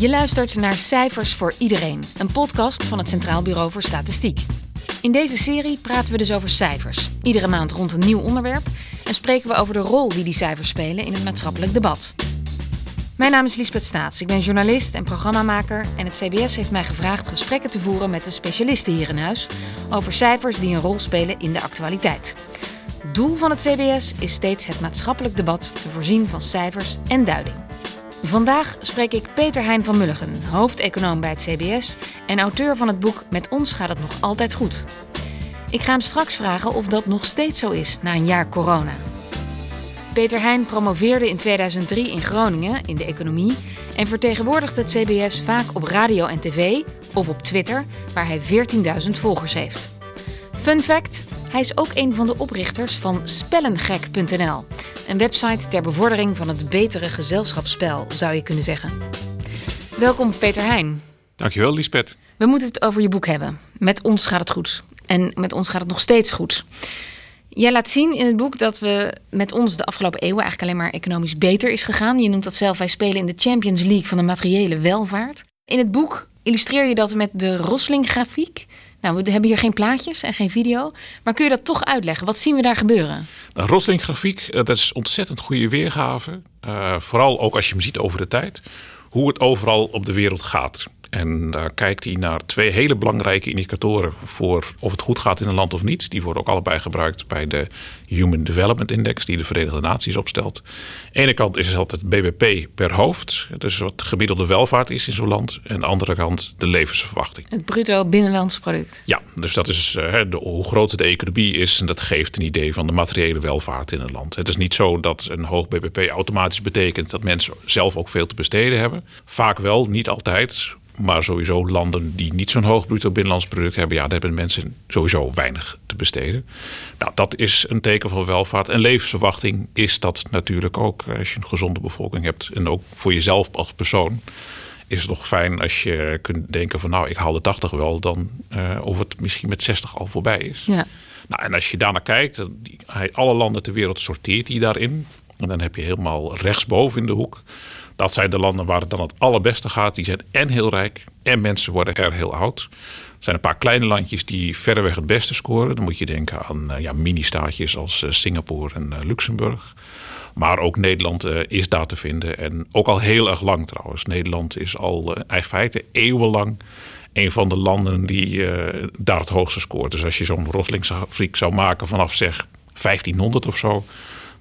Je luistert naar Cijfers voor Iedereen, een podcast van het Centraal Bureau voor Statistiek. In deze serie praten we dus over cijfers. Iedere maand rond een nieuw onderwerp en spreken we over de rol die die cijfers spelen in het maatschappelijk debat. Mijn naam is Liesbeth Staats. Ik ben journalist en programmamaker en het CBS heeft mij gevraagd gesprekken te voeren met de specialisten hier in huis over cijfers die een rol spelen in de actualiteit. Doel van het CBS is steeds het maatschappelijk debat te voorzien van cijfers en duiding. Vandaag spreek ik Peter Hein van Mulligen, hoofdeconoom bij het CBS en auteur van het boek Met ons gaat het nog altijd goed. Ik ga hem straks vragen of dat nog steeds zo is na een jaar corona. Peter Hein promoveerde in 2003 in Groningen in de economie en vertegenwoordigt het CBS vaak op radio en tv of op Twitter, waar hij 14.000 volgers heeft. Fun fact: hij is ook een van de oprichters van Spellengek.nl, een website ter bevordering van het betere gezelschapsspel, zou je kunnen zeggen. Welkom Peter Heijn. Dankjewel Lisbeth. We moeten het over je boek hebben. Met ons gaat het goed. En met ons gaat het nog steeds goed. Jij laat zien in het boek dat we met ons de afgelopen eeuwen eigenlijk alleen maar economisch beter is gegaan. Je noemt dat zelf, wij spelen in de Champions League van de materiële welvaart. In het boek illustreer je dat met de Rosling-grafiek. Nou, we hebben hier geen plaatjes en geen video. Maar kun je dat toch uitleggen? Wat zien we daar gebeuren? De Rosling-grafiek, eh, dat is ontzettend goede weergave. Uh, vooral ook als je hem ziet over de tijd. Hoe het overal op de wereld gaat. En daar kijkt hij naar twee hele belangrijke indicatoren voor of het goed gaat in een land of niet. Die worden ook allebei gebruikt bij de Human Development Index, die de Verenigde Naties opstelt. Aan de ene kant is het altijd BBP per hoofd, dus wat de gemiddelde welvaart is in zo'n land. En aan de andere kant de levensverwachting. Het bruto binnenlands product. Ja, dus dat is de, hoe groot de economie is. En dat geeft een idee van de materiële welvaart in een land. Het is niet zo dat een hoog BBP automatisch betekent dat mensen zelf ook veel te besteden hebben. Vaak wel, niet altijd. Maar sowieso landen die niet zo'n hoog bruto binnenlands product hebben, ja, daar hebben mensen sowieso weinig te besteden. Nou, dat is een teken van welvaart. En levensverwachting is dat natuurlijk ook. Als je een gezonde bevolking hebt en ook voor jezelf als persoon, is het toch fijn als je kunt denken van nou, ik haal de 80 wel, dan uh, of het misschien met 60 al voorbij is. Ja. Nou, en als je daarnaar kijkt, alle landen ter wereld sorteert hij daarin. En dan heb je helemaal rechtsboven in de hoek dat zijn de landen waar het dan het allerbeste gaat. Die zijn en heel rijk en mensen worden er heel oud. Er zijn een paar kleine landjes die verreweg het beste scoren. Dan moet je denken aan uh, ja, mini-staatjes als uh, Singapore en uh, Luxemburg. Maar ook Nederland is daar te vinden. En ook al heel erg lang trouwens. Nederland is al in feite eeuwenlang een van de landen die daar het hoogste scoort. Dus als je zo'n Roslingsafriek zou maken vanaf zeg 1500 of zo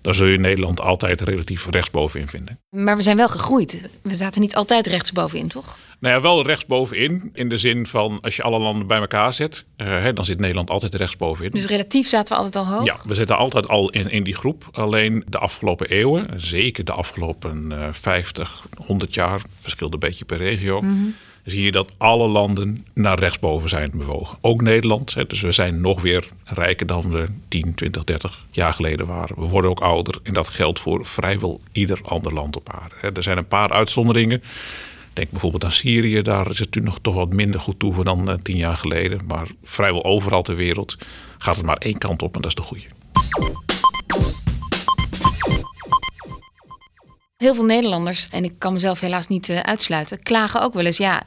dan zul je Nederland altijd relatief rechtsbovenin vinden. Maar we zijn wel gegroeid. We zaten niet altijd rechtsbovenin, toch? Nou ja, wel rechtsbovenin. In de zin van als je alle landen bij elkaar zet, uh, dan zit Nederland altijd rechtsbovenin. Dus relatief zaten we altijd al hoog? Ja, we zitten altijd al in, in die groep. Alleen de afgelopen eeuwen, zeker de afgelopen uh, 50, 100 jaar, verschilt een beetje per regio. Mm -hmm zie je dat alle landen naar rechtsboven zijn bewogen. Ook Nederland. Dus we zijn nog weer rijker dan we 10, 20, 30 jaar geleden waren. We worden ook ouder en dat geldt voor vrijwel ieder ander land op aarde. Er zijn een paar uitzonderingen. Denk bijvoorbeeld aan Syrië, daar is het nu nog toch wat minder goed toe dan uh, tien jaar geleden. Maar vrijwel overal ter wereld gaat het maar één kant op en dat is de goede. Heel veel Nederlanders, en ik kan mezelf helaas niet uh, uitsluiten, klagen ook wel eens: ja,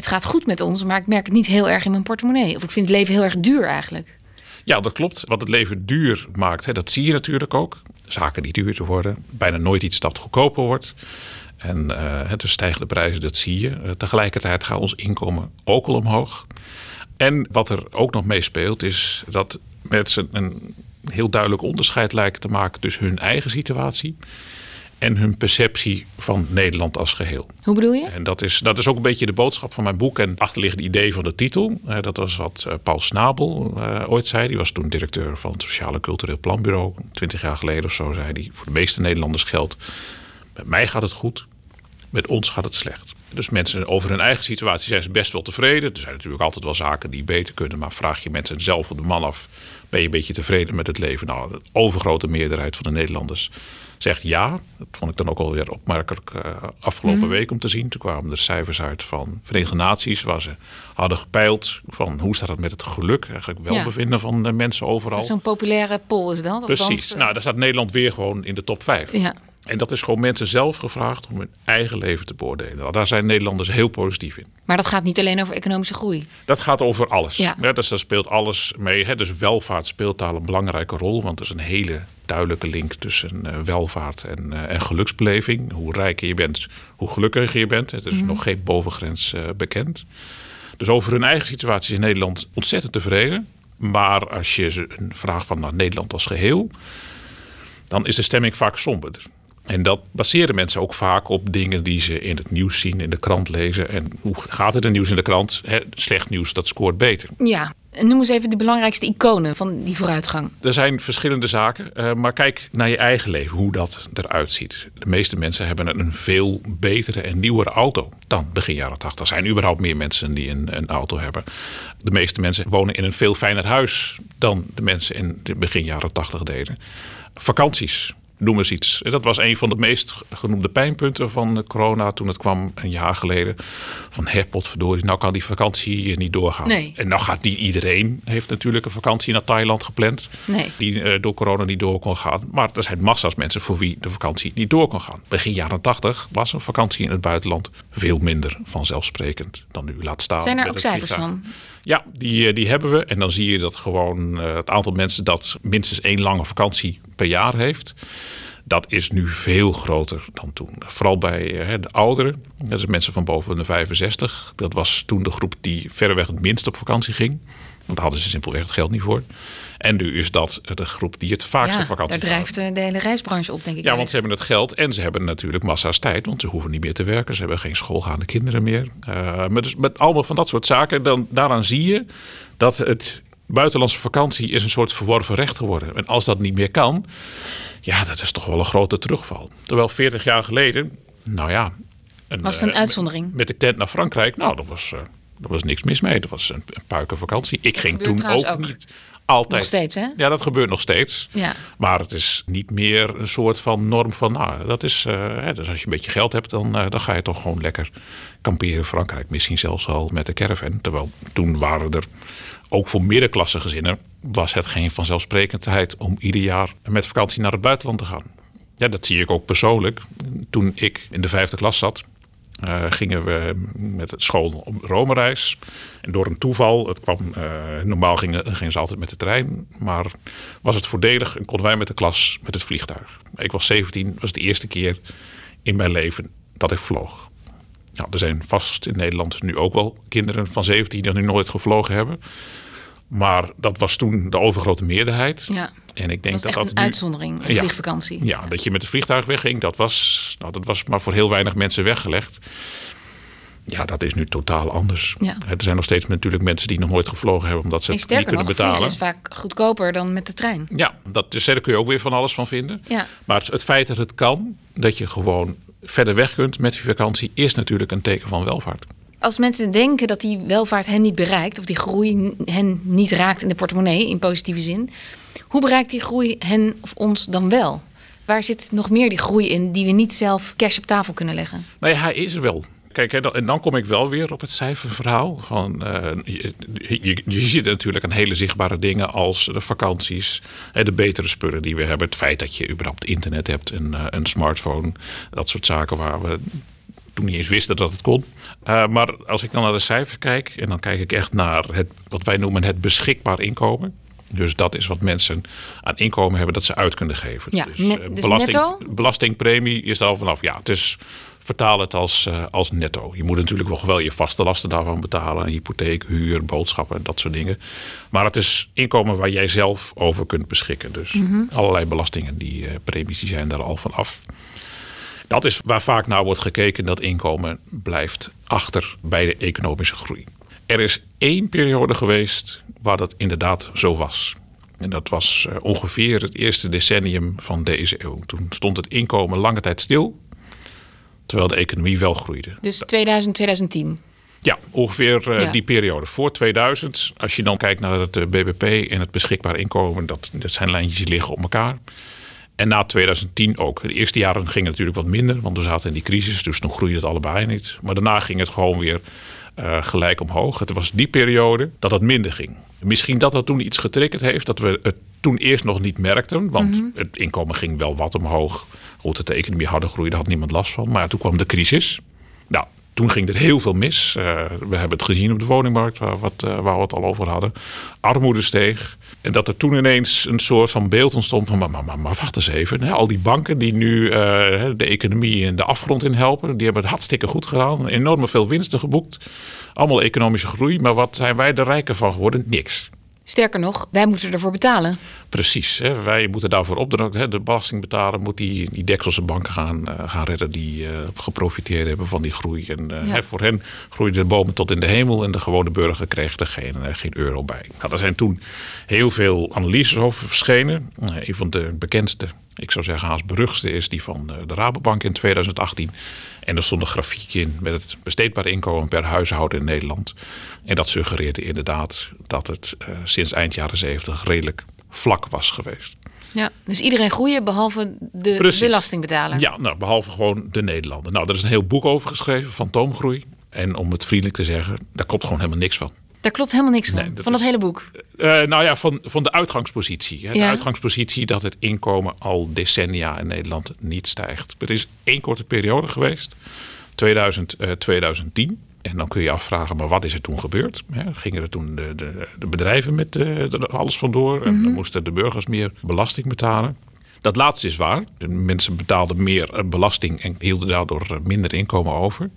het gaat goed met ons, maar ik merk het niet heel erg in mijn portemonnee. Of ik vind het leven heel erg duur eigenlijk. Ja, dat klopt. Wat het leven duur maakt, hè, dat zie je natuurlijk ook. Zaken die duurder worden, bijna nooit iets dat goedkoper wordt. En uh, dus stijgende prijzen, dat zie je. Uh, tegelijkertijd gaat ons inkomen ook al omhoog. En wat er ook nog meespeelt, is dat mensen een heel duidelijk onderscheid lijken te maken tussen hun eigen situatie en hun perceptie van Nederland als geheel. Hoe bedoel je? En dat is, dat is ook een beetje de boodschap van mijn boek en achterliggende idee van de titel. Dat was wat uh, Paul Snabel uh, ooit zei. Die was toen directeur van het Sociale Cultureel Planbureau. Twintig jaar geleden of zo zei hij: Voor de meeste Nederlanders geldt. Met mij gaat het goed, met ons gaat het slecht. Dus mensen over hun eigen situatie zijn ze best wel tevreden. Er zijn natuurlijk altijd wel zaken die beter kunnen. Maar vraag je mensen zelf op de man af: ben je een beetje tevreden met het leven? Nou, de overgrote meerderheid van de Nederlanders zegt ja. Dat vond ik dan ook alweer opmerkelijk uh, afgelopen mm. week om te zien. Toen kwamen er cijfers uit van Verenigde Naties waar ze hadden gepeild van hoe staat het met het geluk, eigenlijk welbevinden ja. van de mensen overal. Zo'n populaire poll is dat? Precies. Uh... Nou, daar staat Nederland weer gewoon in de top 5. Ja. En dat is gewoon mensen zelf gevraagd om hun eigen leven te beoordelen. Nou, daar zijn Nederlanders heel positief in. Maar dat gaat niet alleen over economische groei. Dat gaat over alles. Ja. dus daar speelt alles mee. Hè. Dus welvaart speelt daar een belangrijke rol. Want er is een hele duidelijke link tussen uh, welvaart en, uh, en geluksbeleving. Hoe rijker je bent, hoe gelukkiger je bent. Het is Mhm. nog geen bovengrens uh, bekend. Dus over hun eigen situatie in Nederland ontzettend tevreden. Maar als je ze een vraag van naar Nederland als geheel, dan is de stemming vaak somberder. En dat baseren mensen ook vaak op dingen die ze in het nieuws zien, in de krant lezen. En hoe gaat het in nieuws in de krant? He, slecht nieuws, dat scoort beter. Ja, noem eens even de belangrijkste iconen van die vooruitgang. Er zijn verschillende zaken, uh, maar kijk naar je eigen leven, hoe dat eruit ziet. De meeste mensen hebben een veel betere en nieuwere auto dan begin jaren 80. Er zijn überhaupt meer mensen die een, een auto hebben. De meeste mensen wonen in een veel fijner huis dan de mensen in de begin jaren 80 deden. Vakanties, noem eens iets. Dat was een van de meest genoemde pijnpunten van corona toen het kwam een jaar geleden. Van hè, potverdorie, nou kan die vakantie niet doorgaan. Nee. En nou gaat die iedereen, heeft natuurlijk een vakantie naar Thailand gepland. Nee. Die uh, door corona niet door kon gaan. Maar er zijn massa's mensen voor wie de vakantie niet door kon gaan. Begin jaren 80 was een vakantie in het buitenland veel minder vanzelfsprekend dan nu laat staan. Zijn er ook cijfers van? Ja, die, die hebben we. En dan zie je dat gewoon uh, het aantal mensen dat minstens één lange vakantie per jaar heeft. Dat is nu veel groter dan toen. Vooral bij uh, de ouderen. Dat zijn mensen van boven de 65. Dat was toen de groep die verreweg het minst op vakantie ging. Want daar hadden ze simpelweg het geld niet voor. En nu is dat de groep die het vaakst ja, op vakantie daar drijft gaat. de hele reisbranche op, denk ik. Ja, want ze hebben het geld en ze hebben natuurlijk massa's tijd. Want ze hoeven niet meer te werken. Ze hebben geen schoolgaande kinderen meer. Uh, met, dus met allemaal van dat soort zaken. Dan, daaraan zie je dat het buitenlandse vakantie is een soort verworven recht geworden. En als dat niet meer kan, ja, dat is toch wel een grote terugval. Terwijl 40 jaar geleden, nou ja... Een, was het een uitzondering? Met, met de tent naar Frankrijk, nou, dat was, uh, dat was niks mis mee. Dat was een, een puikenvakantie. Ik dat ging toen ook, ook niet altijd. Nog steeds, hè? Ja, dat gebeurt nog steeds. Ja. Maar het is niet meer een soort van norm van, nou, dat is, uh, hè, dus als je een beetje geld hebt, dan, uh, dan ga je toch gewoon lekker kamperen in Frankrijk. Misschien zelfs al met de caravan. Terwijl toen waren er ook voor middenklasse gezinnen was het geen vanzelfsprekendheid om ieder jaar met vakantie naar het buitenland te gaan. Ja, dat zie ik ook persoonlijk. Toen ik in de vijfde klas zat, uh, gingen we met het school op Rome-reis. En door een toeval, het kwam, uh, normaal gingen, gingen ze altijd met de trein. Maar was het voordelig en konden wij met de klas met het vliegtuig. Ik was 17, was de eerste keer in mijn leven dat ik vloog. Nou, er zijn vast in Nederland nu ook wel kinderen van 17 die nog nooit gevlogen hebben. Maar dat was toen de overgrote meerderheid. Ja. En ik denk dat, dat een nu, uitzondering, een ja, vliegvakantie. Ja, dat je met het vliegtuig wegging, dat was, nou, dat was maar voor heel weinig mensen weggelegd. Ja, dat is nu totaal anders. Ja. Er zijn nog steeds natuurlijk mensen die nog nooit gevlogen hebben, omdat ze het niet kunnen nog, betalen. vliegen is vaak goedkoper dan met de trein. Ja, dat, dus daar kun je ook weer van alles van vinden. Ja. Maar het, het feit dat het kan, dat je gewoon verder weg kunt met je vakantie, is natuurlijk een teken van welvaart. Als mensen denken dat die welvaart hen niet bereikt, of die groei hen niet raakt in de portemonnee, in positieve zin, hoe bereikt die groei hen of ons dan wel? Waar zit nog meer die groei in die we niet zelf cash op tafel kunnen leggen? Nee, hij is er wel. Kijk, en dan kom ik wel weer op het cijferverhaal. Van, eh, je, je, ziet natuurlijk een hele zichtbare dingen als de vakanties, de betere spullen die we hebben. Het feit dat je überhaupt internet hebt, een, eh, een smartphone, dat soort zaken waar we toen niet eens wisten dat het kon. Eh, maar als ik dan naar de cijfers kijk, en dan kijk ik echt naar het, wat wij noemen het beschikbaar inkomen. Dus dat is wat mensen aan inkomen hebben dat ze uit kunnen geven. Ja, dus, eh, dus belasting, netto? belastingpremie is daar al vanaf. Ja, het is vertaal het als, eh, als netto. Je moet natuurlijk nog wel je vaste lasten daarvan betalen. Hypotheek, huur, boodschappen, dat soort dingen. Maar het is inkomen waar jij zelf over kunt beschikken. Dus Mhm. allerlei belastingen, die premies, die zijn daar al van af. Dat is waar vaak naar wordt gekeken. Dat inkomen blijft achter bij de economische groei. Er is één periode geweest waar dat inderdaad zo was. En dat was eh, ongeveer het eerste decennium van deze eeuw. Toen stond het inkomen lange tijd stil. Terwijl de economie wel groeide. Dus 2000, 2010. Ja, ongeveer eh, Ja. die periode. Voor 2000, als je dan kijkt naar het eh, BBP en het beschikbaar inkomen, dat, dat zijn lijntjes die liggen op elkaar. En na 2010 ook. De eerste jaren ging het natuurlijk wat minder, want we zaten in die crisis, dus toen groeide het allebei niet. Maar daarna ging het gewoon weer eh, gelijk omhoog. Het was die periode dat het minder ging. Misschien dat dat toen iets getriggerd heeft, dat we het toen eerst nog niet merkten, want het inkomen ging wel wat omhoog. Goed, dat de economie harder groeide, had niemand last van. Maar toen kwam de crisis. Toen ging er heel veel mis. Uh, we hebben het gezien op de woningmarkt, waar, wat, uh, waar we het al over hadden. Armoede steeg. En dat er toen ineens een soort van beeld ontstond van... maar, maar, maar, maar wacht eens even. Al die banken die nu uh, de economie in de afgrond in helpen... die hebben het hartstikke goed gedaan. Enorme veel winsten geboekt. Allemaal economische groei. Maar wat zijn wij er rijker van geworden? Niks. Sterker nog, wij moeten ervoor betalen. Precies, hè. wij moeten daarvoor opdragen. De belastingbetaler moet die, die dekselse banken gaan, uh, gaan redden die uh, geprofiteerd hebben van die groei. En uh, ja. hè, voor hen groeiden de bomen tot in de hemel en de gewone burger kreeg er geen, geen euro bij. Nou, er zijn toen heel veel analyses over verschenen. een van de bekendste, ik zou zeggen haast beruchtste, is die van de Rabobank in 2018. En er stond een grafiek in met het besteedbaar inkomen per huishouden in Nederland. En dat suggereerde inderdaad dat het uh, sinds eind jaren 70 redelijk vlak was geweest. Ja, dus iedereen groeien behalve de Precies. belastingbetaler. Ja, nou, behalve gewoon de Nederlander. Nou, er is een heel boek over geschreven, Fantoomgroei. En om het vriendelijk te zeggen, daar klopt gewoon helemaal niks van. Daar klopt helemaal niks van, nee, dat van dat hele boek? Uh, nou ja, van, van de uitgangspositie. Hè. De ja. uitgangspositie dat het inkomen al decennia in Nederland niet stijgt. Het is één korte periode geweest, 2000, uh, 2010. En dan kun je afvragen, maar wat is er toen gebeurd? Ja, gingen er toen de, de, de bedrijven met uh, alles vandoor? En mm -hmm. dan moesten de burgers meer belasting betalen. Dat laatste is waar. De mensen betaalden meer belasting en hielden daardoor minder inkomen over.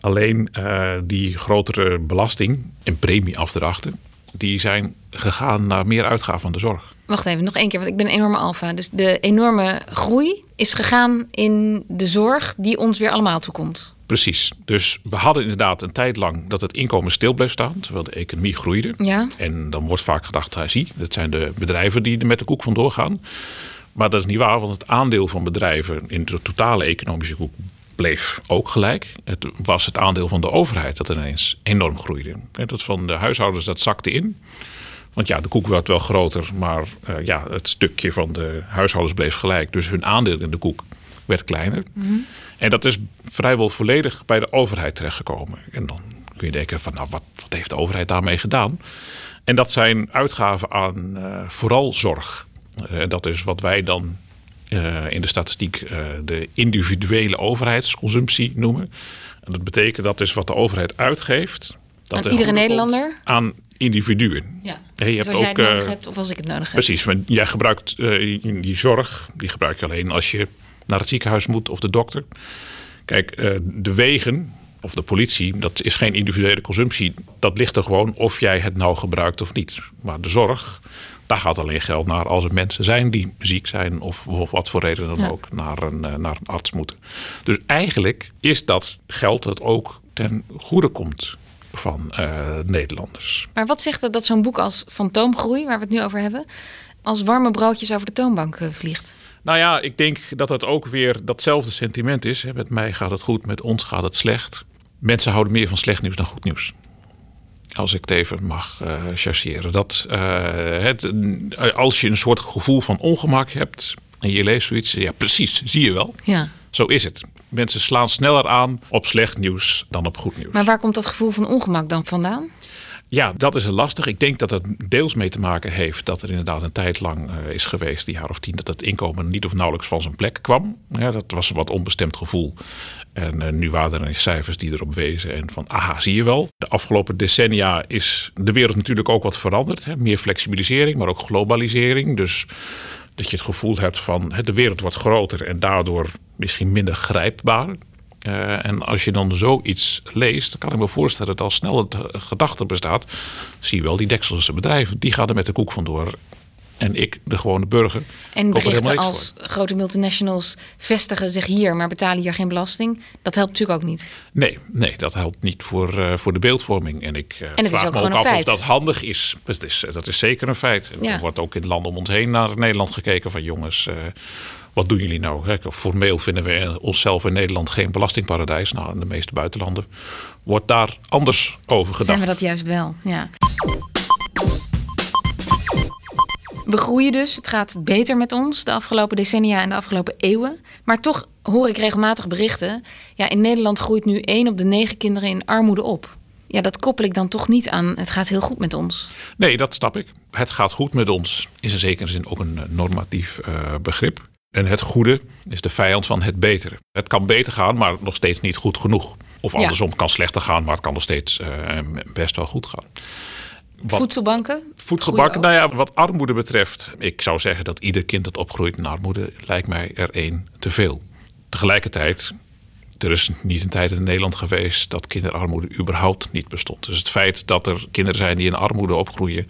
Alleen uh, die grotere belasting en premieafdrachten, die zijn gegaan naar meer uitgaven van de zorg. Wacht even, nog één keer, want ik ben een enorme alfa. Dus de enorme groei is gegaan in de zorg die ons weer allemaal toekomt. Precies. Dus we hadden inderdaad een tijd lang dat het inkomen stil bleef staan, terwijl de economie groeide. Ja. En dan wordt vaak gedacht, zie, dat zijn de bedrijven die er met de koek vandoor gaan. Maar dat is niet waar, want het aandeel van bedrijven in de totale economische koek bleef ook gelijk. Het was het aandeel van de overheid dat ineens enorm groeide. Dat van de huishoudens dat zakte in. Want ja, de koek werd wel groter, maar uh, ja, het stukje van de huishoudens bleef gelijk. Dus hun aandeel in de koek werd kleiner. Mm -hmm. En dat is vrijwel volledig bij de overheid terechtgekomen. En dan kun je denken van, nou, wat, wat heeft de overheid daarmee gedaan? En dat zijn uitgaven aan uh, vooral zorg. Uh, dat is wat wij dan in de statistiek uh, de individuele overheidsconsumptie noemen. En dat betekent dat is wat de overheid uitgeeft. Dat aan iedere Nederlander? Aan individuen. Ja. Hey, je dus hebt ook, jij het nodig hebt of als ik het nodig heb. Precies, want jij gebruikt die zorg, die gebruik je alleen als je naar het ziekenhuis moet of de dokter. Kijk, de wegen of de politie, dat is geen individuele consumptie. Dat ligt er gewoon of jij het nou gebruikt of niet. Maar de zorg, daar gaat alleen geld naar als er mensen zijn die ziek zijn of, of wat voor reden dan ja. ook naar een, naar een arts moeten. Dus eigenlijk is dat geld dat ook ten goede komt van uh, Nederlanders. Maar wat zegt het dat zo'n boek als Fantoomgroei, waar we het nu over hebben, als warme broodjes over de toonbank uh, vliegt? Nou ja, ik denk dat het ook weer datzelfde sentiment is. Met mij gaat het goed, met ons gaat het slecht. Mensen houden meer van slecht nieuws dan goed nieuws als ik het even mag uh, chargeren. Dat uh, het, als je een soort gevoel van ongemak hebt en je leest zoiets, ja, precies, zie je wel. Ja. Zo is het. Mensen slaan sneller aan op slecht nieuws dan op goed nieuws. Maar waar komt dat gevoel van ongemak dan vandaan? Ja, dat is lastig. Ik denk dat het deels mee te maken heeft dat er inderdaad een tijd lang uh, is geweest, die jaar of tien, dat het inkomen niet of nauwelijks van zijn plek kwam. Ja, dat was een wat onbestemd gevoel. En uh, nu waren er cijfers die erop wezen. En van, aha, zie je wel. De afgelopen decennia is de wereld natuurlijk ook wat veranderd. Hè? Meer flexibilisering, maar ook globalisering. Dus dat je het gevoel hebt van de wereld wordt groter en daardoor misschien minder grijpbaar. Uh, en als je dan zoiets leest, dan kan ik me voorstellen dat al snel het gedachte bestaat. Zie je wel, die dekselse bedrijven, die gaan er met de koek vandoor. En ik, de gewone burger. En berichten als voor. grote multinationals vestigen zich hier, maar betalen hier geen belasting. Dat helpt natuurlijk ook niet. Nee, nee dat helpt niet voor, uh, voor de beeldvorming. En ik uh, en het vraag is ook me ook af feit. of dat handig is. Dat is, dat is zeker een feit. Ja. Er wordt ook in landen om ons heen naar Nederland gekeken van jongens. Uh, wat doen jullie nou? Hè? Formeel vinden we onszelf in Nederland geen belastingparadijs. Nou, in de meeste buitenlanden wordt daar anders over gedacht. Zijn we dat juist wel, ja. We groeien dus. Het gaat beter met ons de afgelopen decennia en de afgelopen eeuwen. Maar toch hoor ik regelmatig berichten. Ja, in Nederland groeit nu één op de negen kinderen in armoede op. Ja, dat koppel ik dan toch niet aan. Het gaat heel goed met ons. Nee, dat snap ik. Het gaat goed met ons is in zekere zin ook een normatief uh, begrip. En het goede is de vijand van het betere. Het kan beter gaan, maar nog steeds niet goed genoeg. Of andersom, het kan slechter gaan, maar het kan nog steeds uh, best wel goed gaan. Wat, voedselbanken? Voedselbanken, nou ja, wat armoede betreft. Ik zou zeggen dat ieder kind dat opgroeit in armoede, lijkt mij er één te veel. Tegelijkertijd, er is niet een tijd in Nederland geweest dat kinderarmoede überhaupt niet bestond. Dus het feit dat er kinderen zijn die in armoede opgroeien,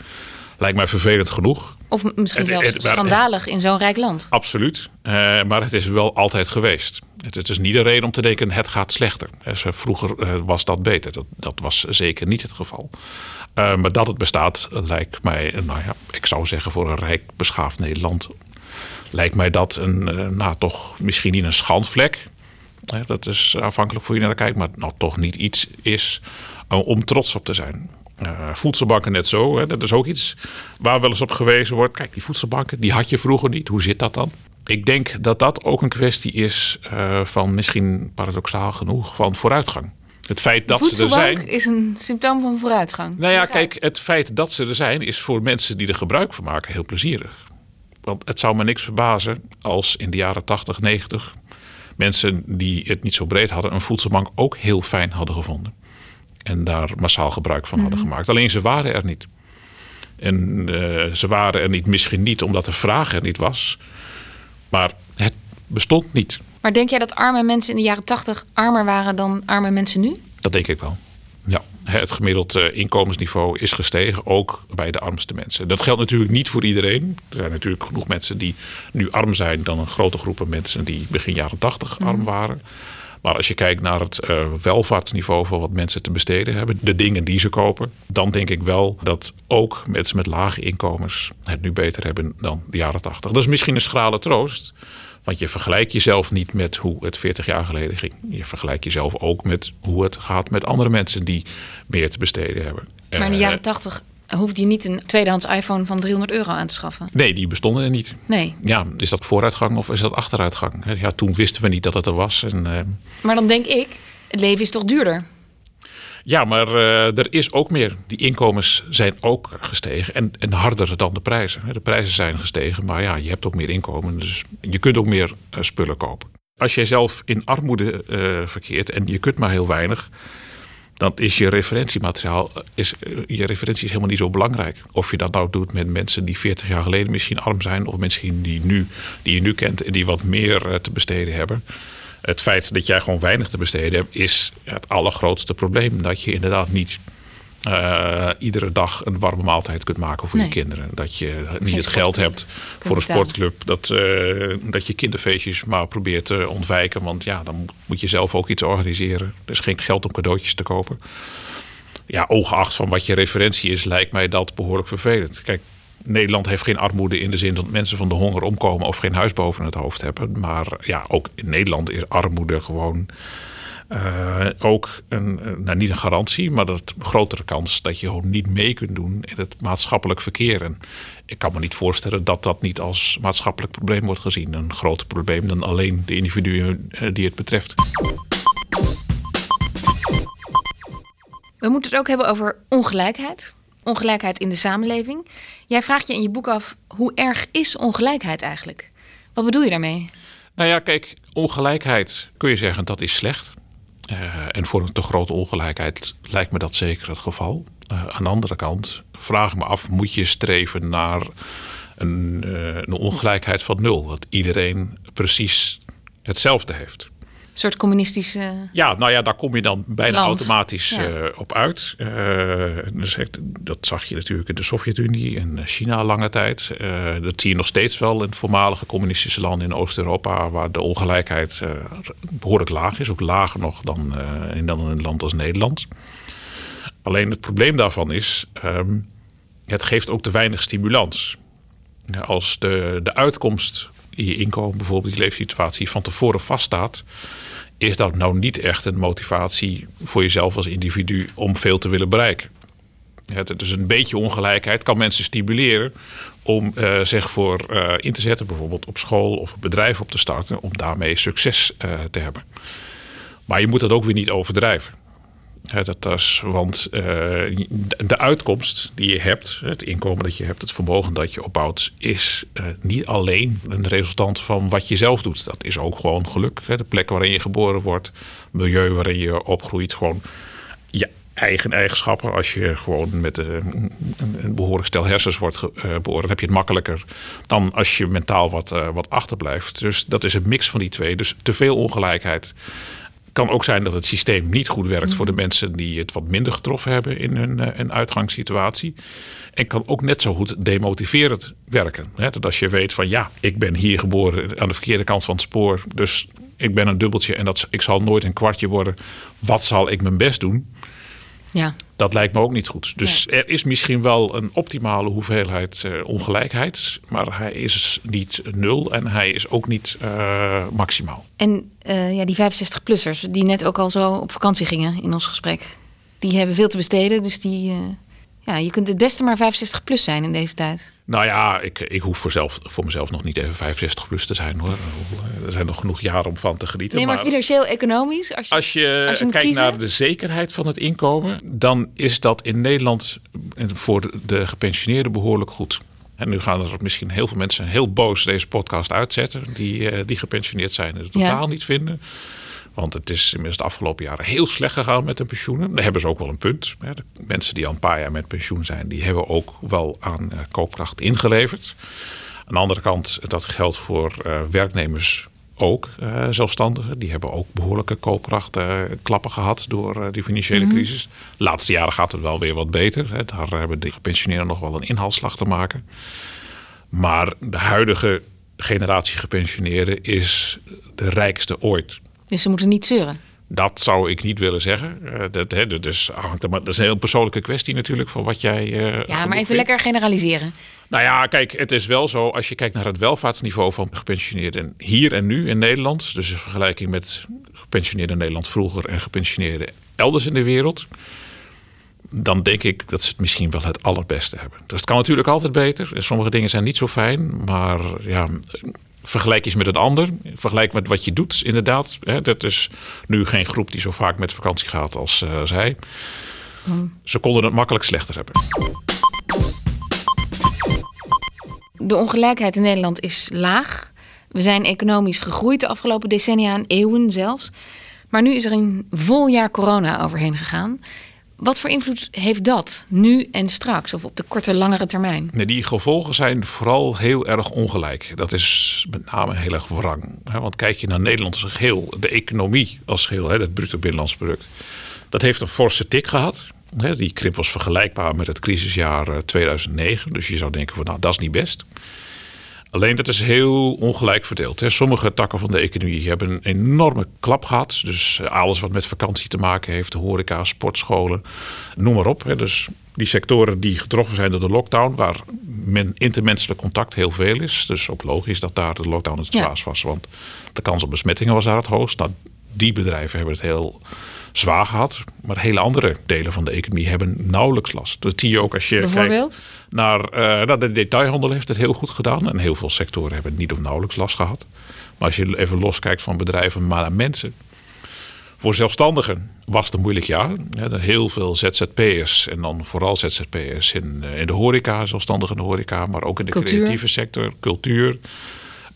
lijkt mij vervelend genoeg. Of misschien zelfs schandalig in zo'n rijk land. Absoluut. Uh, maar het is wel altijd geweest. Het, het, is niet een reden om te denken het gaat slechter. Dus, vroeger uh, was dat beter. Dat, dat was zeker niet het geval. Uh, maar dat het bestaat lijkt mij, nou ja, ik zou zeggen voor een rijk beschaafd Nederland... lijkt mij dat een, nou toch misschien niet een schandvlek. dat is afhankelijk voor je naar kijkt. Maar nou toch niet iets is om trots op te zijn. Voedselbanken net zo. Hè. Dat is ook iets waar wel eens op gewezen wordt. Kijk, die voedselbanken, die had je vroeger niet. Hoe zit dat dan? Ik denk dat dat ook een kwestie is van misschien paradoxaal genoeg van vooruitgang. Het feit dat ze er zijn. is een symptoom van vooruitgang. Nou ja, kijk, het feit dat ze er zijn is voor mensen die er gebruik van maken heel plezierig. Want het zou me niks verbazen als in de jaren 80, 90 mensen die het niet zo breed hadden, een voedselbank ook heel fijn hadden gevonden en daar massaal gebruik van hadden mhm. gemaakt. Alleen ze waren er niet. En uh, ze waren er niet, misschien niet omdat de vraag er niet was, maar het bestond niet. Maar denk jij dat arme mensen in de jaren tachtig armer waren dan arme mensen nu? Dat denk ik wel. Ja, het gemiddeld eh, inkomensniveau is gestegen, ook bij de armste mensen. Dat geldt natuurlijk niet voor iedereen. Er zijn natuurlijk genoeg mensen die nu arm zijn dan een grote groep mensen die begin jaren tachtig arm mhm. waren. Maar als je kijkt naar het uh, welvaartsniveau van wat mensen te besteden hebben, de dingen die ze kopen, dan denk ik wel dat ook mensen met lage inkomens het nu beter hebben dan de jaren 80. Dat is misschien een schrale troost. Want je vergelijkt jezelf niet met hoe het 40 jaar geleden ging. Je vergelijkt jezelf ook met hoe het gaat met andere mensen die meer te besteden hebben. Maar in de jaren 80 hoefde je niet een tweedehands iPhone van 300 euro aan te schaffen. Nee, die bestonden er niet. Nee. Ja, is dat vooruitgang of is dat achteruitgang? Ja, toen wisten we niet dat het er was. En, uh... Maar dan denk ik, het leven is toch duurder? Ja, maar uh, er is ook meer. Die inkomens zijn ook gestegen en, en harder dan de prijzen. De prijzen zijn gestegen, maar ja, je hebt ook meer inkomen. Dus je kunt ook meer uh, spullen kopen. Als jij zelf in armoede verkeert en je kunt maar heel weinig dan is je referentiemateriaal, is, eh, je referentie is helemaal niet zo belangrijk. Of je dat nou doet met mensen die 40 jaar geleden misschien arm zijn, of mensen die, nu, die je nu kent en die wat meer eh, te besteden hebben. Het feit dat jij gewoon weinig te besteden hebt, is het allergrootste probleem. Dat je inderdaad niet uh, iedere dag een warme maaltijd kunt maken voor je kinderen. Dat je niet het geld hebt voor een sportclub. Dat, uh, dat je kinderfeestjes maar probeert te ontwijken. Want ja, dan moet je zelf ook iets organiseren. Er is geen geld om cadeautjes te kopen. Ja, ongeacht van wat je referentie is, lijkt mij dat behoorlijk vervelend. Kijk, Nederland heeft geen armoede in de zin dat mensen van de honger omkomen of geen huis boven het hoofd hebben. Maar ja, ook in Nederland is armoede gewoon uh, ook een, eh, nou, niet een garantie, maar dat een grotere kans dat je gewoon niet mee kunt doen in het maatschappelijk verkeer. En ik kan me niet voorstellen dat dat niet als maatschappelijk probleem wordt gezien. Een groter probleem dan alleen de individuen eh, die het betreft. We moeten het ook hebben over ongelijkheid. Ongelijkheid in de samenleving. Jij vraagt je in je boek af, hoe erg is ongelijkheid eigenlijk? Wat bedoel je daarmee? Nou ja, kijk, ongelijkheid kun je zeggen dat is slecht. Uh, en voor een te grote ongelijkheid lijkt me dat zeker het geval. Uh, aan de andere kant vraag me af, moet je streven naar een, uh, een ongelijkheid van nul? Dat iedereen precies hetzelfde heeft soort communistische. Ja, nou ja, daar kom je dan bijna automatisch eh, op uit. Uh, dat zag je natuurlijk in de Sovjet-Unie en China lange tijd. Uh, dat zie je nog steeds wel in voormalige communistische landen in Oost-Europa, waar de ongelijkheid behoorlijk laag is, ook lager nog dan, in, dan in een land als Nederland. Alleen het probleem daarvan is, um, het geeft ook te weinig stimulans. Als de, de uitkomst in je inkomen, bijvoorbeeld je leefsituatie, van tevoren vaststaat, is dat nou niet echt een motivatie voor jezelf als individu om veel te willen bereiken. Het, dus een beetje ongelijkheid kan mensen stimuleren om uh, zich voor uh, in te zetten, bijvoorbeeld op school of een bedrijf op te starten, om daarmee succes uh, te hebben. Maar je moet dat ook weer niet overdrijven. Dat is, want uh, de uitkomst die je hebt, het inkomen dat je hebt, het vermogen dat je opbouwt, is uh, niet alleen een resultant van wat je zelf doet. Dat is ook gewoon geluk. De plek waarin je geboren wordt, milieu waarin je opgroeit, gewoon je eigen eigenschappen. Als je gewoon met een, een behoorlijk stel hersens wordt geboren, heb je het makkelijker dan als je mentaal wat, wat achterblijft. Dus dat is een mix van die twee. Dus te veel ongelijkheid kan ook zijn dat het systeem niet goed werkt voor de mhm. mensen die het wat minder getroffen hebben in hun, uh, uitgangssituatie. En kan ook net zo goed demotiverend werken. Hè? Dat als je weet van ja, ik ben hier geboren aan de verkeerde kant van het spoor. Dus ik ben een dubbeltje en dat, ik zal nooit een kwartje worden. Wat zal ik mijn best doen? Ja. Dat lijkt me ook niet goed. Dus er is misschien wel een optimale hoeveelheid uh, ongelijkheid, maar hij is niet nul en hij is ook niet uh, maximaal. En uh, ja, die 65-plussers die net ook al zo op vakantie gingen in ons gesprek, die hebben veel te besteden, dus die, ja, je kunt het beste maar 65 plus zijn in deze tijd. Nou ja, ik, ik hoef voor, zelf, voor mezelf nog niet even 65 plus te zijn hoor. Er zijn nog genoeg jaren om van te genieten. Nee, maar, financieel-economisch? Als je, als je, als je kijkt naar de zekerheid van het inkomen, dan is dat in Nederland voor de gepensioneerden behoorlijk goed. En nu gaan er misschien heel veel mensen heel boos deze podcast uitzetten, die, eh, die gepensioneerd zijn en het totaal niet vinden. Want het is inmiddels de afgelopen jaren heel slecht gegaan met de pensioenen. Daar hebben ze ook wel een punt. De mensen die al een paar jaar met pensioen zijn, die hebben ook wel aan eh, koopkracht ingeleverd. Aan de andere kant, dat geldt voor uh, werknemers ook, uh, zelfstandigen. Die hebben ook behoorlijke koopkrachtklappen gehad door die financiële mhm. crisis. De laatste jaren gaat het wel weer wat beter. Hè. Daar hebben de gepensioneerden nog wel een inhaalslag te maken. Maar de huidige generatie gepensioneerden is de rijkste ooit. Dus ze moeten niet zeuren? Dat zou ik niet willen zeggen. Uh, dat, hè, dus, dat is een heel persoonlijke kwestie natuurlijk van wat jij. Uh, ja, maar even lekker generaliseren. Nou ja, kijk, het is wel zo als je kijkt naar het welvaartsniveau van gepensioneerden hier en nu in Nederland. Dus in vergelijking met gepensioneerden in Nederland vroeger en gepensioneerden elders in de wereld. Dan denk ik dat ze het misschien wel het allerbeste hebben. Dus het kan natuurlijk altijd beter. Sommige dingen zijn niet zo fijn. Maar ja, vergelijk eens met een ander. Vergelijk met wat je doet, inderdaad. Hè, dat is nu geen groep die zo vaak met vakantie gaat als uh, zij. Ze konden het makkelijk slechter hebben. De ongelijkheid in Nederland is laag. We zijn economisch gegroeid de afgelopen decennia en eeuwen zelfs. Maar nu is er een vol jaar corona overheen gegaan. Wat voor invloed heeft dat nu en straks, of op de korte, langere termijn? Die gevolgen zijn vooral heel erg ongelijk. Dat is met name heel erg wrang. Want kijk je naar Nederland als geheel, de economie als geheel, het bruto binnenlands product, dat heeft een forse tik gehad. Die krimp was vergelijkbaar met het crisisjaar 2009. Eh, dus je zou denken van nou, dat is niet best. Alleen dat is heel ongelijk verdeeld. Hè. Sommige takken van de economie hebben een enorme klap gehad. Dus eh, alles wat met vakantie te maken heeft, de horeca, sportscholen, noem maar op. Hè. Dus die sectoren die getroffen zijn door de lockdown, waar men intermenselijk contact heel veel is. Dus ook logisch dat daar de lockdown het zwaarst was. Want de kans op besmettingen was daar het hoogst. Nou, die bedrijven hebben het heel zwaar gehad. Maar hele andere delen van de economie hebben nauwelijks last. Dat zie je ook als je kijkt naar, uh, naar de detailhandel heeft het heel goed gedaan. En heel veel sectoren hebben niet of nauwelijks last gehad. Maar als je even loskijkt van bedrijven, maar naar mensen. Voor zelfstandigen was het een moeilijk jaar. Heel veel ZZP'ers en dan vooral ZZP'ers in, eh, in de horeca, zelfstandigen in de horeca, maar ook in de creatieve sector, cultuur.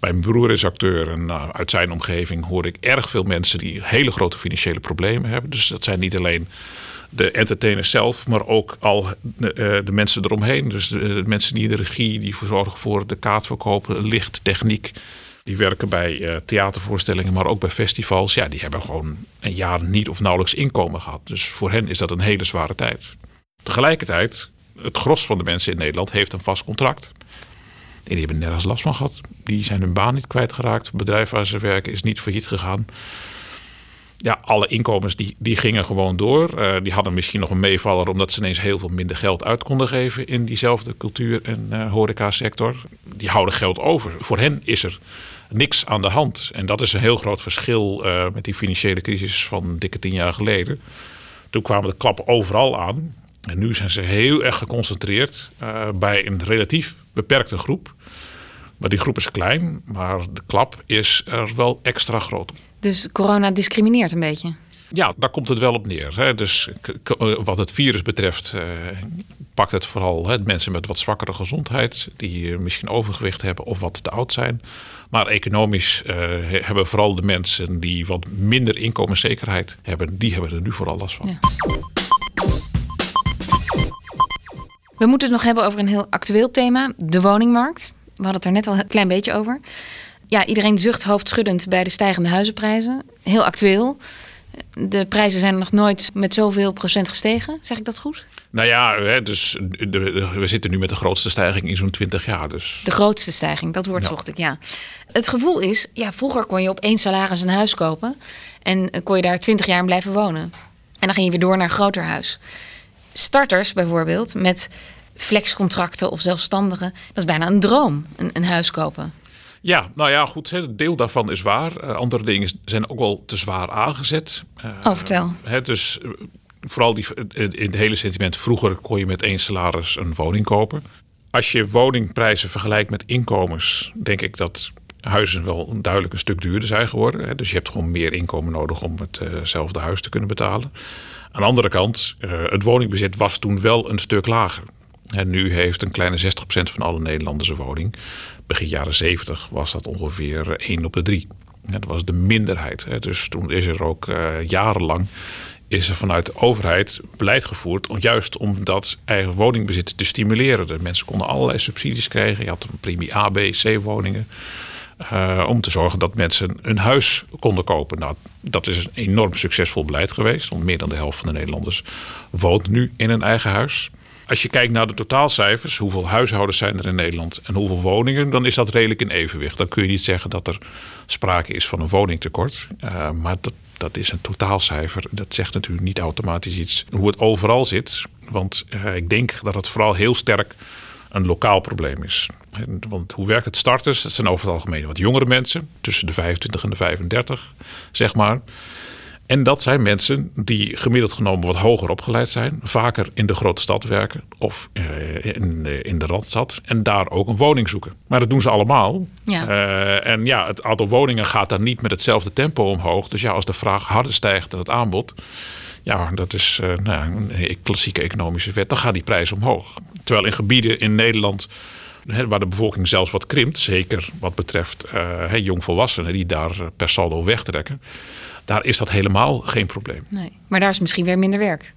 Mijn broer is acteur en uh, uit zijn omgeving hoor ik erg veel mensen die hele grote financiële problemen hebben. Dus dat zijn niet alleen de entertainers zelf, maar ook al de, uh, de mensen eromheen. Dus de, mensen die de regie, die verzorgen voor de kaartverkopen, licht, techniek. Die werken bij theatervoorstellingen, maar ook bij festivals. Ja, die hebben gewoon een jaar niet of nauwelijks inkomen gehad. Dus voor hen is dat een hele zware tijd. Tegelijkertijd, het gros van de mensen in Nederland heeft een vast contract. Die hebben nergens last van gehad. Die zijn hun baan niet kwijtgeraakt. Het bedrijf waar ze werken is niet failliet gegaan. Ja, alle inkomens die, die gingen gewoon door. Uh, die hadden misschien nog een meevaller omdat ze ineens heel veel minder geld uit konden geven in diezelfde cultuur- en uh, horecasector. Die houden geld over. Voor hen is er niks aan de hand. En dat is een heel groot verschil uh, met die financiële crisis van dikke tien jaar geleden. Toen kwamen de klappen overal aan. En nu zijn ze heel erg geconcentreerd bij een relatief beperkte groep. Maar die groep is klein, maar de klap is er wel extra groot. Dus corona discrimineert een beetje? Ja, daar komt het wel op neer. Hè. Dus wat het virus betreft pakt het vooral hè, mensen met wat zwakkere gezondheid, die misschien overgewicht hebben of wat te oud zijn. Maar economisch hebben vooral de mensen die wat minder inkomenszekerheid hebben, die hebben er nu vooral last van. Ja. We moeten het nog hebben over een heel actueel thema, de woningmarkt. We hadden het er net al een klein beetje over. Ja, iedereen zucht hoofdschuddend bij de stijgende huizenprijzen. Heel actueel. De prijzen zijn nog nooit met zoveel procent gestegen. Zeg ik dat goed? Nou ja, dus we zitten nu met de grootste stijging in zo'n 20 jaar. Dus. De grootste stijging, dat woord zocht ik, ja. Het gevoel is, ja, vroeger kon je op één salaris een huis kopen. En kon je daar 20 jaar in blijven wonen. En dan ging je weer door naar een groter huis starters bijvoorbeeld met flexcontracten of zelfstandigen, dat is bijna een droom, een, een huis kopen. Ja, nou ja, goed. Een deel daarvan is waar. Uh, andere dingen zijn ook wel te zwaar aangezet. Uh, oh, vertel. Hè, dus uh, vooral die, in het hele sentiment. Vroeger kon je met één salaris een woning kopen. Als je woningprijzen vergelijkt met inkomens, denk ik dat huizen wel duidelijk een stuk duurder zijn geworden. Hè. Dus je hebt gewoon meer inkomen nodig om hetzelfde huis te kunnen betalen. Aan de andere kant, uh, het woningbezit was toen wel een stuk lager. Nu heeft een kleine 60% van alle Nederlanders een woning. Begin jaren 70 was dat ongeveer 1 op de 3. Dat was de minderheid. Dus toen is er ook uh, jarenlang is er vanuit de overheid beleid gevoerd. Juist om dat eigen woningbezit te stimuleren. De mensen konden allerlei subsidies krijgen. Je had een premie A, B, C woningen. Uh, om te zorgen dat mensen een huis konden kopen. Nou, dat is een enorm succesvol beleid geweest. Want meer dan de helft van de Nederlanders woont nu in een eigen huis. Als je kijkt naar de totaalcijfers, hoeveel huishoudens zijn er in Nederland en hoeveel woningen, dan is dat redelijk in evenwicht. Dan kun je niet zeggen dat er sprake is van een woningtekort. Uh, maar dat, dat is een totaalcijfer. Dat zegt natuurlijk niet automatisch iets hoe het overal zit. Want uh, ik denk dat het vooral heel sterk een lokaal probleem is. Want hoe werkt het starters? Dat zijn over het algemeen wat jongere mensen, tussen de 25 en de 35, zeg maar. En dat zijn mensen die gemiddeld genomen wat hoger opgeleid zijn, vaker in de grote stad werken of eh, in, in, de randstad en daar ook een woning zoeken. Maar dat doen ze allemaal. Ja. Uh, en ja, het aantal woningen gaat daar niet met hetzelfde tempo omhoog. Dus ja, als de vraag harder stijgt dan het aanbod, ja, dat is uh, nou, een klassieke economische wet, dan gaat die prijs omhoog. Terwijl in gebieden in Nederland waar de bevolking zelfs wat krimpt, zeker wat betreft uh, jongvolwassenen die daar eh, per saldo wegtrekken, daar is dat helemaal geen probleem. Nee, maar daar is misschien weer minder werk.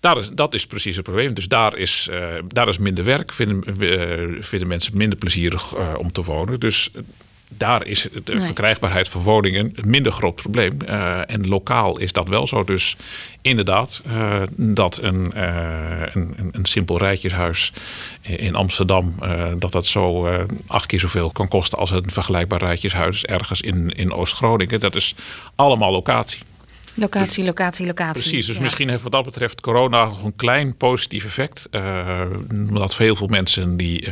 Daar is, dat is precies het probleem. Dus daar is, uh, daar is minder werk, vinden, uh, vinden mensen minder plezierig om te wonen. Dus daar is de verkrijgbaarheid van woningen een minder groot probleem. Uh, en lokaal is dat wel zo. Dus inderdaad, uh, dat een, uh, een, een, simpel rijtjeshuis in Amsterdam, dat dat zo acht keer zoveel kan kosten als een vergelijkbaar rijtjeshuis ergens in, in Oost-Groningen. Dat is allemaal locatie. Locatie, locatie, locatie. Precies, dus misschien heeft wat dat betreft corona nog een klein positief effect. omdat heel veel mensen die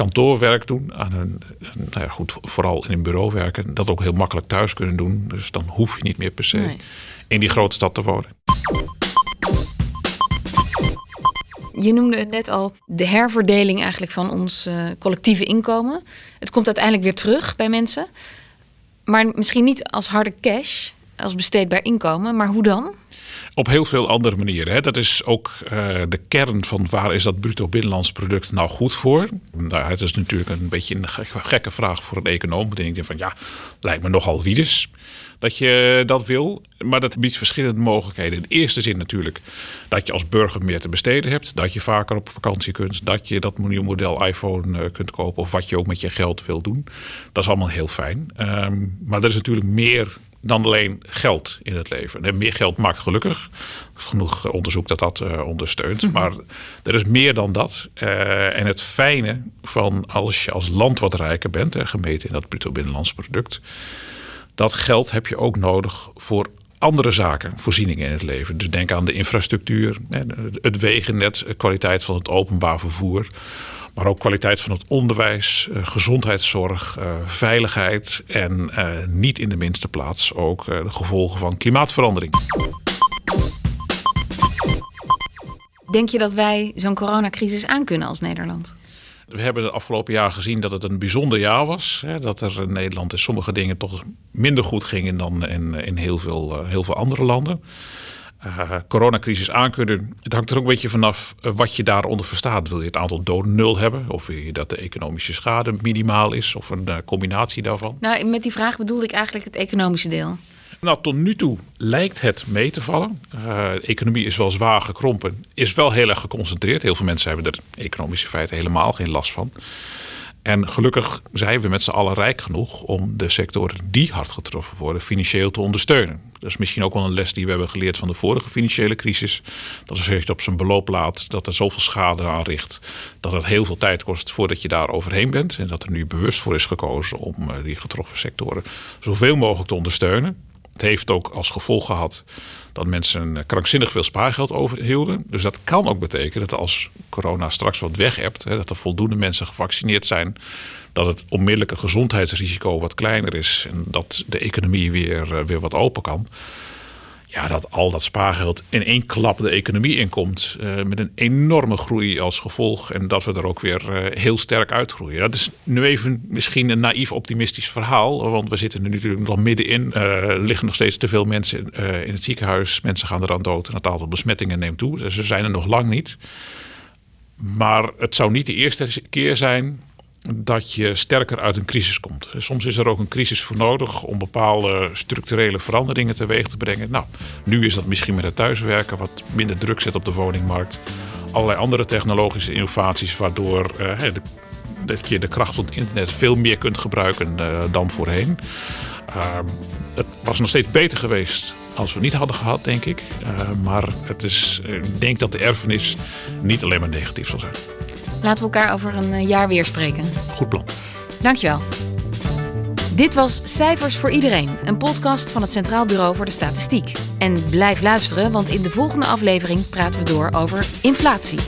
kantoorwerk doen, aan een, nou ja, goed, vooral in een bureau werken, dat ook heel makkelijk thuis kunnen doen. Dus dan hoef je niet meer per se in die grote stad te wonen. Je noemde het net al, de herverdeling eigenlijk van ons uh, collectieve inkomen. Het komt uiteindelijk weer terug bij mensen. Maar misschien niet als harde cash, als besteedbaar inkomen. Maar hoe dan? Op heel veel andere manieren. Hè. Dat is ook uh, de kern van waar is dat bruto binnenlands product nou goed voor? Nou, het is natuurlijk een beetje een gekke vraag voor een econoom. Dan denk je van ja, lijkt me nogal wiedes dat je dat wil. Maar dat biedt verschillende mogelijkheden. In de eerste zin natuurlijk dat je als burger meer te besteden hebt. Dat je vaker op vakantie kunt. Dat je dat nieuwe model iPhone eh, kunt kopen. Of wat je ook met je geld wil doen. Dat is allemaal heel fijn. Ehm, maar er is natuurlijk meer dan alleen geld in het leven. En meer geld maakt gelukkig. Genoeg onderzoek dat dat uh, ondersteunt. Mhm. Maar er is meer dan dat. Uh, en het fijne van als je als land wat rijker bent, gemeten in dat bruto binnenlands product, dat geld heb je ook nodig voor andere zaken, voorzieningen in het leven. Dus denk aan de infrastructuur, het wegennet, de kwaliteit van het openbaar vervoer. Maar ook kwaliteit van het onderwijs, eh, gezondheidszorg, eh, veiligheid en eh, niet in de minste plaats ook de gevolgen van klimaatverandering. Denk je dat wij zo'n coronacrisis aankunnen als Nederland? We hebben de afgelopen jaar gezien dat het een bijzonder jaar was. Hè, dat er in Nederland in sommige dingen toch minder goed gingen dan in, in heel, veel, heel veel andere landen. Uh, coronacrisis aankunnen. Het hangt er ook een beetje vanaf wat je daaronder verstaat. Wil je het aantal doden nul hebben? Of wil je dat de economische schade minimaal is? Of een uh, combinatie daarvan? Nou, met die vraag bedoelde ik eigenlijk het economische deel. Nou, tot nu toe lijkt het mee te vallen. Uh, de economie is wel zwaar gekrompen, is wel heel erg geconcentreerd. Heel veel mensen hebben er economische feiten helemaal geen last van. En gelukkig zijn we met z'n allen rijk genoeg om de sectoren die hard getroffen worden financieel te ondersteunen. Dat is misschien ook wel een les die we hebben geleerd van de vorige financiële crisis. Dat als je op zijn beloop laat, dat er zoveel schade aanricht, dat het heel veel tijd kost voordat je daar overheen bent. En dat er nu bewust voor is gekozen om eh, die getroffen sectoren zoveel mogelijk te ondersteunen. Het heeft ook als gevolg gehad dat mensen krankzinnig veel spaargeld overhielden. Dus dat kan ook betekenen dat als corona straks wat weg hebt, dat er voldoende mensen gevaccineerd zijn, dat het onmiddellijke gezondheidsrisico wat kleiner is en dat de economie weer, eh, weer wat open kan ja, dat al dat spaargeld in één klap de economie inkomt. Uh, met een enorme groei als gevolg. En dat we er ook weer uh, heel sterk uitgroeien. Dat is nu even misschien een naïef optimistisch verhaal. Want we zitten er natuurlijk nog middenin. Er uh, liggen nog steeds te veel mensen in het ziekenhuis. Mensen gaan eraan dood. En het aantal besmettingen neemt toe. Ze zijn er nog lang niet. Maar het zou niet de eerste keer zijn dat je sterker uit een crisis komt. Soms is er ook een crisis voor nodig om bepaalde structurele veranderingen teweeg te brengen. Nou, nu is dat misschien met het thuiswerken wat minder druk zet op de woningmarkt. Allerlei andere technologische innovaties waardoor uh, de, dat je de kracht van het internet veel meer kunt gebruiken uh, dan voorheen. Uh, het was nog steeds beter geweest als we niet hadden gehad, denk ik. maar het is, ik denk dat de erfenis niet alleen maar negatief zal zijn. Laten we elkaar over een eh, jaar weer spreken. Goed plan. Dankjewel. Dit was Cijfers voor Iedereen, een podcast van het Centraal Bureau voor de Statistiek. En blijf luisteren, want in de volgende aflevering praten we door over inflatie.